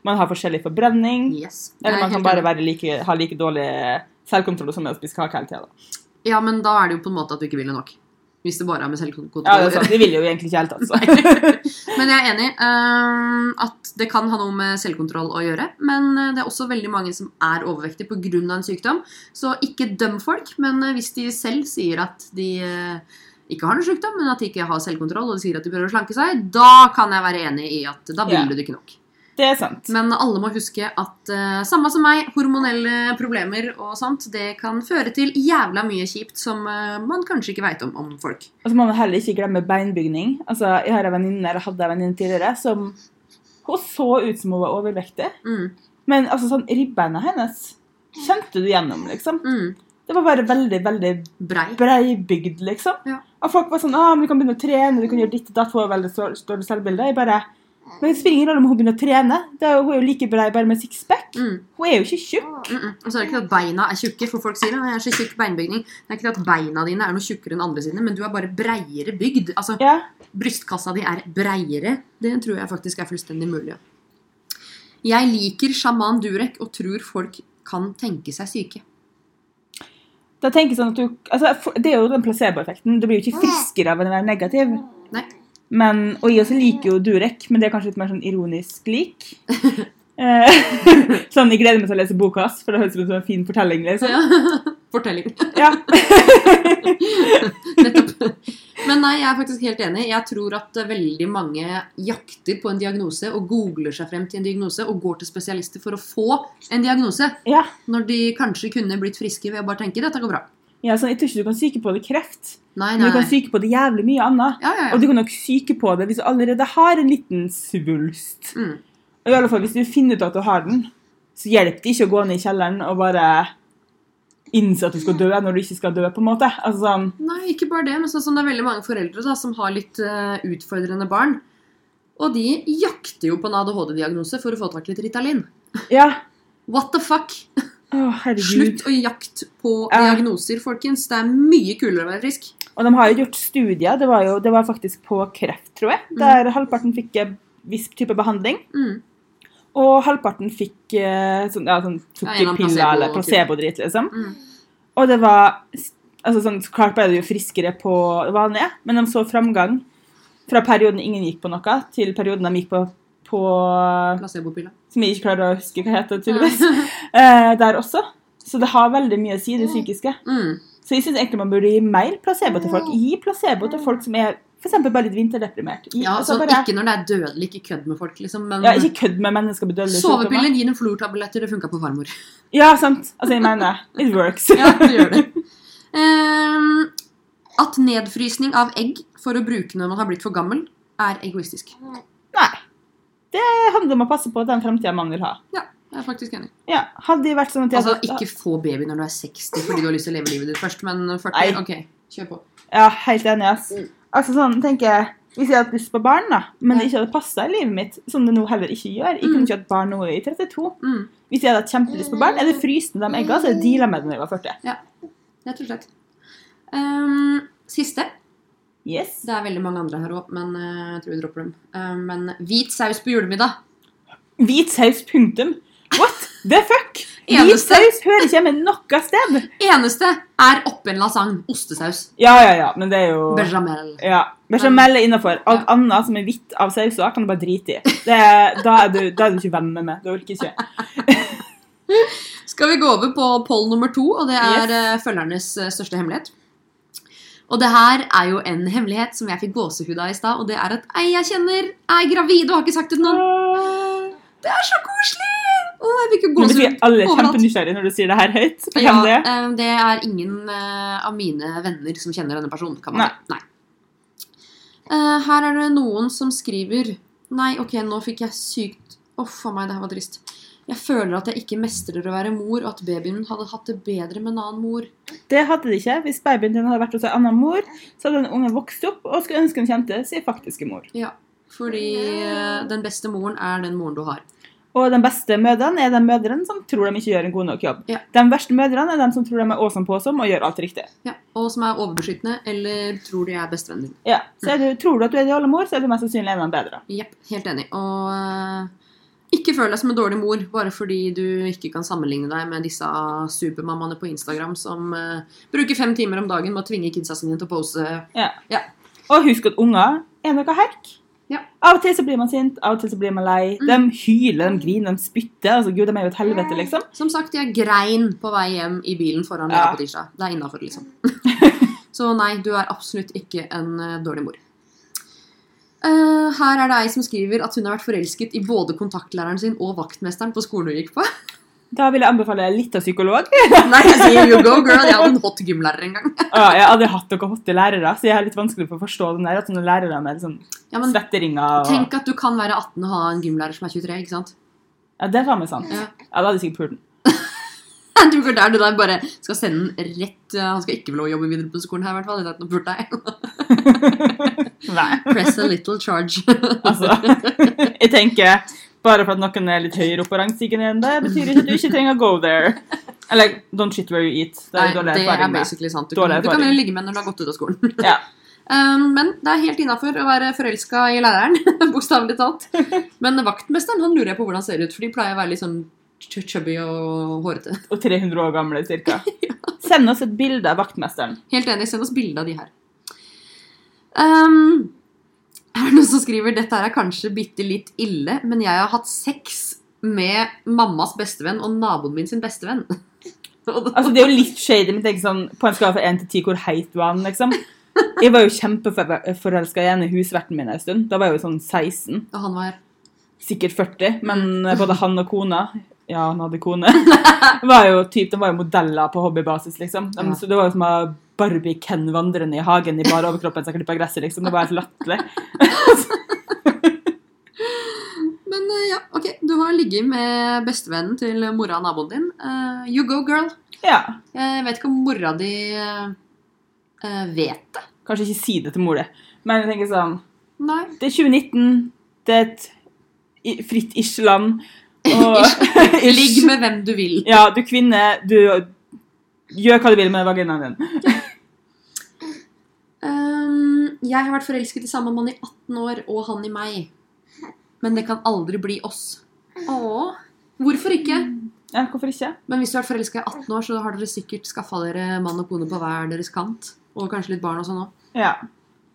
Man har forskjellig forbrenning. Yes. Eller er man kan bare like, ha like dårlig selvkontroll som med å spise kake hele tida. Ja, men da er det jo på en måte at du ikke vil det nok. Hvis det bare er med selvkontroll. Ja, det er sant. De vil jo egentlig ikke helt, altså. (laughs) men jeg er enig uh, at det kan ha noe med selvkontroll å gjøre. Men eh, det er også veldig mange som er overvektige pga. en sykdom. Så ikke døm folk, men eh, hvis de selv sier at de eh, ikke har noen sykdom, men at de ikke har selvkontroll, og de sier at de prøver å slanke seg, da kan jeg være enig i at da vil yeah. du det ikke nok. Det er sant. Men alle må huske at uh, samme som meg, hormonelle problemer og sånt, det kan føre til jævla mye kjipt som uh, man kanskje ikke veit om om folk. Og så må man heller ikke glemme beinbygning. Altså, Jeg har en venninne, eller hadde en venninne tidligere som Hun så ut som hun var overvektig. Mm, Men altså, sånn, ribbeina hennes kjente du gjennom, liksom. mm, Det var bare veldig, veldig brei. bygd, liksom. Ja. Og folk var sånn ah, men du kan begynne å trene, du kan gjøre ditt og datt. Hun har veldig dårlig selvbilde. Jeg bare Men det spiller ingen rolle om hun begynner å trene. Det er, hun er jo like brei bare med sixpack. Mm, Hun er jo ikke tjukk. mm, mm. Og så er det ikke at beina er tjukke, for folk sier det. er så tjukk beinbygning. Det er ikke at beina dine er noe tjukkere enn andre sine, men du er bare breiere bygd. Altså, Ja. brystkassa di er breiere. Det tror jeg faktisk er fullstendig mulig. Jeg liker sjaman Durek og tror folk kan tenke seg syke. Da tenker jeg sånn at du, altså, Det er jo den placeboeffekten. Du blir jo ikke friskere av å være negativ. Nei. Men, og jeg oss liker jo Durek, men det er kanskje litt mer sånn ironisk lik. (laughs) Eh, (laughs) sånn, Jeg gleder meg til å lese boka hans, for det høres ut som en fin fortelling. liksom. Ja. (laughs) fortelling. Ja. Nettopp. Men nei, jeg er faktisk helt enig. Jeg tror at eh, veldig mange jakter på en diagnose og googler seg frem til en diagnose og går til spesialister for å få en diagnose. ja. Når de kanskje kunne blitt friske ved å bare tenke 'dette går bra'. ja sånn, jeg tror ikke du kan syke på det kreft, Nei, men du kan syke på det jævlig mye annet. Ja, ja, Og du kan nok syke på det hvis du allerede har en liten svulst. Mm. Og i alle fall, hvis du finner ut at du har den, så hjelper det ikke å gå ned i kjelleren og bare innse at du skal dø når du ikke skal dø, på en måte. Altså sånn, Nei, ikke bare det, men sånn som det er veldig mange foreldre da, som har litt uh, utfordrende barn. Og de jakter jo på en ADHD-diagnose for å få tak i litt Ritalin. ja. What the fuck? Oh. Slutt å jakte på Ja. diagnoser, folkens. Det er mye kulere å være frisk. Og de har jo gjort studier, det var jo det var faktisk på kreft, tror jeg, der halvparten fikk en viss type behandling, Mm. Og halvparten fikk eh, sånn, ja, sånn Ja, eller sukkerpiller eller placebo-type. placebo-drit, liksom. Mm. Og det var altså sånn, så Klart ble det jo friskere på vanlige, men de så framgang fra perioden ingen gikk på noe, til perioden de gikk på, på Placebo-piller. Som jeg ikke klarer å huske hva heter, tydeligvis. (laughs) eh, der også. Så det har veldig mye å si, det psykiske. Mm. Så jeg syns egentlig man burde gi mer placebo til folk. Gi placebo til folk som er f.eks. bare litt vinterdeprimert. I, Ja, altså sånn, bare, Ikke når det er dødelig, ikke kødd med folk, liksom. Men ja, ikke kødd med mennesker med dødelige sovepiller, gi dem flortabletter. Det funka på farmor. Ja, sant. Altså, jeg mener It works. (laughs) Ja, det gjør det. Ehm, at nedfrysning av egg for å bruke når man har blitt for gammel, er egoistisk. Nei. Det handler om å passe på den framtida man vil ha. Ja, jeg er faktisk enig. Ja, Hadde det vært sånn at jeg Altså, ikke få baby når du er 60 fordi du har lyst til å leve livet ditt først, men 40 Nei. OK, kjør på. Ja, helt enig, ass. Altså sånn, tenker jeg Hvis jeg hadde lyst på barn, da, men det ikke hadde passa i livet mitt, som det nå heller ikke gjør Jeg kunne Mm. ikke hatt barn nå i 32. Mm, Hvis jeg hadde hatt kjempelyst på barn, er det fryst med de eggene, så jeg deala med det når jeg var 40. rett og slett. Um, siste. Yes. Det er veldig mange andre her òg, men eh, jeg tror vi dropper dem. Um, men hvit saus på julemiddag. Hvit saus, punktum. What the fuck? Eneste, saus hører ikke hjemme noe sted. eneste er oppi en lasagne. Ostesaus. Ja, ja, ja, men det er jo Bechamel. ja. Bechamel er innafor. Alt Ja. annet som er hvitt av sauser, kan du bare drite i. Det, da, er du, da er du ikke venn med meg. Det orker ikke. Skal vi gå over på poll nummer to, og det er Yes. eh, følgernes eh, største hemmelighet. Og det her er jo en hemmelighet som jeg fikk gåsehud av i stad, og det er at ei jeg kjenner, er gravid og har ikke sagt det til noen. Det er så koselig! Å, jeg fikk jo gåsehud overalt. alle er kjempenysgjerrige når du sier det her høyt. Ja, det er. eh, det er ingen eh, av mine venner som kjenner denne personen. kan man Nei. Nei. Eh, her er det noen som skriver Nei, ok, nå fikk jeg sykt Uff a meg, det her var trist. Jeg føler at jeg ikke mestrer å være mor, og at babyen min hadde hatt det bedre med en annen mor. Det hadde det ikke. Hvis babyen din hadde vært hos en annen mor, så hadde den ungen vokst opp og skulle ønske den kjente sin faktiske mor. Ja, fordi den beste moren er den moren du har. Og de beste mødrene er de mødrene som tror de ikke gjør en god nok jobb. Ja. De verste mødrene er de som tror de er awesome påsom og gjør alt riktig. Ja, Og som er overbeskyttende, eller tror de er bestevennen din. Ja. Så du, tror du at du er ideale mor, så er du mest sannsynlig en av dem bedre. Ja, helt enig. Og eh, ikke føl deg som en dårlig mor bare fordi du ikke kan sammenligne deg med disse supermammaene på Instagram som uh, bruker fem timer om dagen med å tvinge kidsa sine til å pose. Ja, Og husk at unger er noe herk. Ja. Av og til så blir man sint, av og til så blir man lei. Mm. De hyler, de griner, de spytter. Altså, Gud, de er jo et helvete, liksom. Som sagt, jeg grein på vei hjem i bilen foran Ja. På tirsdag. Det er innafor, liksom. (laughs) Så nei, du er absolutt ikke en eh, dårlig mor. Uh, her er det ei som skriver at hun har vært forelsket i både kontaktlæreren sin og vaktmesteren på skolen hun gikk på. Da vil jeg anbefale litt av psykolog. (laughs) Nei, jeg sier you go, girl. Jeg hadde en hot gymlærer en gang. (laughs) Ja, jeg hadde hatt noen hotte lærere, så jeg er litt vanskelig for å forstå den der. At sånne lærere med sånn Ja, men svetteringer og Tenk at du kan være 18 og ha en gymlærer som er 23, ikke sant? Ja, det faen meg sant. Ja. Ja, da hadde jeg sikkert pult den. (laughs) Du går der du bare skal sende den rett Han skal ikke få lov å jobbe videre på skolen her, i hvert fall. Det er ikke pult deg. Press a little charge. Altså, jeg tenker bare for at noen er litt høyere opp på rangstigen enn det, betyr ikke at du ikke trenger å go there. Eller don't shit where you eat. Det er Nei, dårlig erfaring. det er basically sant. Du kan, du kan ligge med når du har gått ut av skolen. (laughs) Ja. Um, men det er helt innafor å være forelska i læreren, (laughs) bokstavelig talt. Men vaktmesteren han lurer jeg på hvordan han ser ut, for de pleier å være litt sånn ch- chubby og hårete. Og 300 år gamle, cirka. (laughs) Send oss et bilde av vaktmesteren. Helt enig, send oss bilde av de her. Um, her er det noen som skriver dette her er kanskje bitte litt ille, men jeg har hatt sex med mammas bestevenn og naboen min sin bestevenn. (laughs) Altså, det er jo litt shady, men tenk sånn, på en skala fra 1 til 10, hvor heit var han, liksom? Jeg var jo kjempeforelska i ene husverten min en stund. Da var jeg jo sånn 16, Og han var sikkert 40, men (laughs) både han og kona Ja, han hadde kone. (laughs) var jo typ, De var jo modeller på hobbybasis, liksom. De, Ja. Så det var jo som å ha Barbie Ken vandrende i hagen i bare overkroppen som klipper gresset, liksom. Det var helt latterlig. (laughs) Men eh, ja, ok. Du har ligget med bestevennen til mora og naboen din. Uh, you go, girl. Ja. Jeg vet ikke om mora di eh, eh, vet det. Kanskje ikke si det til mor, di. Men jeg tenker sånn Nei. Det er 2019. Det er et fritt ish-land. (laughs) (laughs) Ligg med hvem du vil. Ja, du kvinne, du gjør hva du vil med vaginaen din. Jeg har vært forelsket i samme mann i 18 år, og han i meg. Men det kan aldri bli oss. Åh, hvorfor ikke? Ja, hvorfor ikke? Men hvis du har vært forelska i 18 år, så har dere sikkert skaffa dere mann og kone på hver deres kant. Og kanskje litt barn og sånn òg. Ja.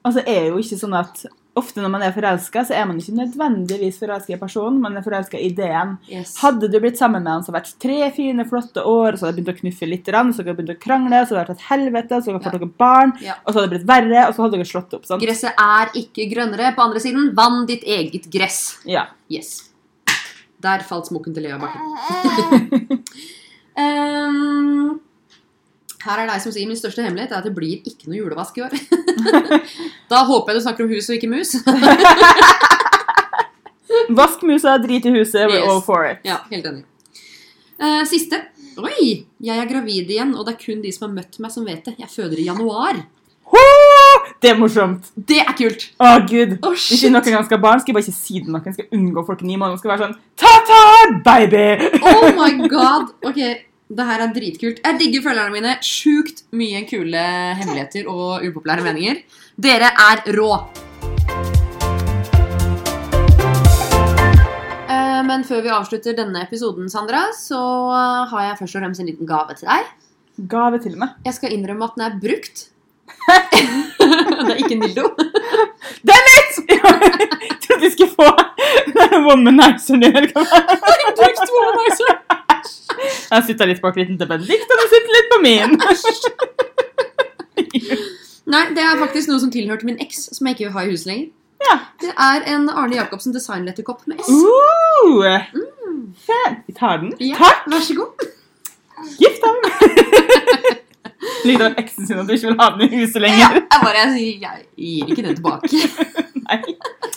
Altså, er jo ikke sånn at ofte når man er forelska, så er man ikke nødvendigvis forelska i personen, man er forelska i ideen. Yes. Hadde du blitt sammen med han så hadde det vært tre fine, flotte år, så hadde det begynt å knuffe litt, så hadde det begynt å krangle, så hadde det vært et helvete, så hadde dere fått dere barn, Ja. og så hadde det blitt verre, og så hadde dere slått opp. sant? Gresset er ikke grønnere. På andre siden, vann ditt eget gress. Ja. Yes. Der falt smokken til Lea Bakken. um, (laughs) (laughs) her er deg som sier min største hemmelighet er at det blir ikke noe julevask i år. (laughs) da håper jeg du snakker om hus og ikke mus. (laughs) Vask musa, drit i huset, we're Yes. all for it. ja, helt enig. Uh, siste. Oi! Jeg er gravid igjen, og det er kun de som har møtt meg, som vet det. Jeg føder i januar. Det er morsomt. Det er kult! Å, gud. Å, Hvis jeg noen gang skal barn, skal jeg bare ikke si det noen. Skal unngå folk i ni måneder. Skal være sånn Ta-ta, baby! Oh my god! Ok, det her er dritkult. Jeg digger følgerne mine. Sjukt mye kule hemmeligheter og upopulære meninger. Dere er rå. Eh, Men før vi avslutter denne episoden, Sandra, så har jeg først og fremst en liten gave til deg. Gave til meg. Jeg skal innrømme at den er brukt. (laughs) det er ikke en dildo. Damn it! (laughs) Jeg trodde vi skulle få (laughs) womanizeren din. eller hva det var. Brukt womanizer. Jeg sitter litt bak liten til Benedikt, og du sitter litt på min. Nei, det er faktisk noe som tilhørte min eks, som jeg ikke vil ha i huset lenger. Ja. Det er en Arne Jacobsen designletterkopp med S. Uh, mm. Vi tar den. Ja, Takk. Vær så god. Gift ham. (laughs) Lyder av eksen sin at du ikke vil ha den i huset lenger. Ja, jeg bare jeg, jeg gir ikke den tilbake. (laughs) Nei.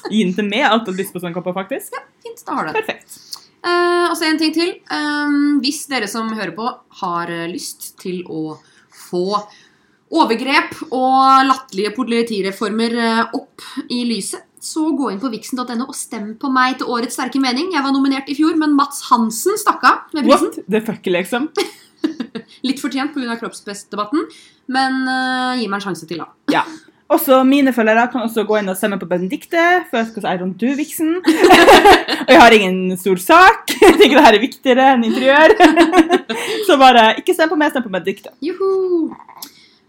Gi den til meg. Jeg har alltid lyst på sånn kopper, faktisk. Ja, Fint, da har du den. Perfekt. Eh, og så en ting til. Um, hvis dere som hører på, har eh, lyst til å få overgrep og latterlige politireformer eh, opp i lyset, så gå inn på vixen.no og stem på meg til Årets sterke mening. Jeg var nominert i fjor, men Mats Hansen stakk av med prisen. What the fuck, liksom? (laughs) Litt fortjent pga. kroppspressdebatten, men uh, gi meg en sjanse til, da. Ja. Også mine følgere kan også gå inn og stemme på Benedicte, for because I don't do Vixen. og jeg har ingen stor sak. (laughs) Jeg tenker det her er viktigere enn interiør. (laughs) Så bare ikke stem på meg, stem på Benedicte. Juhu!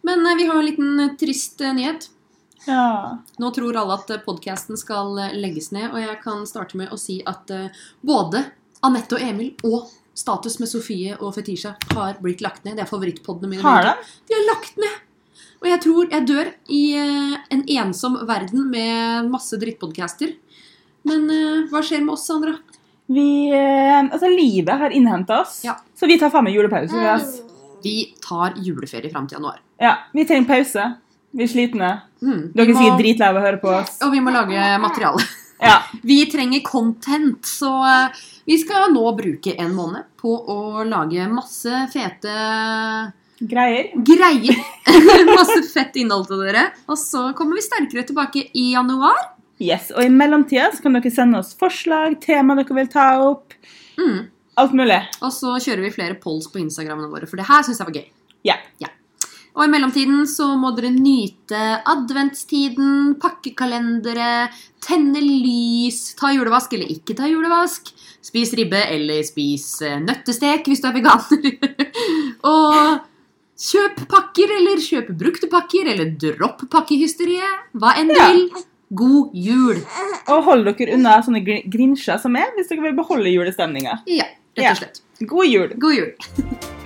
Men eh, vi har en liten eh, trist eh, nyhet. Ja. Nå tror alle at podkasten skal legges ned, og jeg kan starte med å si at både Anette og Emil og Status med Sofie og Fetisha har blitt lagt ned. Det er favorittpodene mine. Har de? De har lagt ned! Og jeg tror jeg dør i eh, en ensom verden med masse drittpodcaster. Men eh, hva skjer med oss, Sandra? Vi eh, Altså, livet har innhenta oss, Ja. så vi tar faen meg julepause. vi, ass. Vi tar juleferie fram til januar. Ja, vi trenger pause. Vi er slitne. Mm, Dere er sikkert dritlei av å høre på oss. Og vi må lage materiale. (laughs) Ja. Vi trenger content, så vi skal nå bruke en måned på å lage masse fete Greier. greier. (laughs) masse fett innhold til dere. Og så kommer vi sterkere tilbake i januar. Yes, Og i mellomtida kan dere sende oss forslag, tema dere vil ta opp. Mm. Alt mulig. Og så kjører vi flere polls på Instagrammene våre, for det her syns jeg var gøy. Ja. Og i mellomtiden så må dere nyte adventstiden, pakkekalendere, tenne lys, ta julevask eller ikke ta julevask, spis ribbe eller spis eh, nøttestek hvis du er veganer. (laughs) og kjøp pakker eller kjøp brukte pakker eller dropp pakkehysteriet. Hva enn du Ja. vil. God jul. Og hold dere unna sånne gr- grinsjer som er, hvis dere vil beholde julestemninga. Ja, rett og slett. God jul! God jul.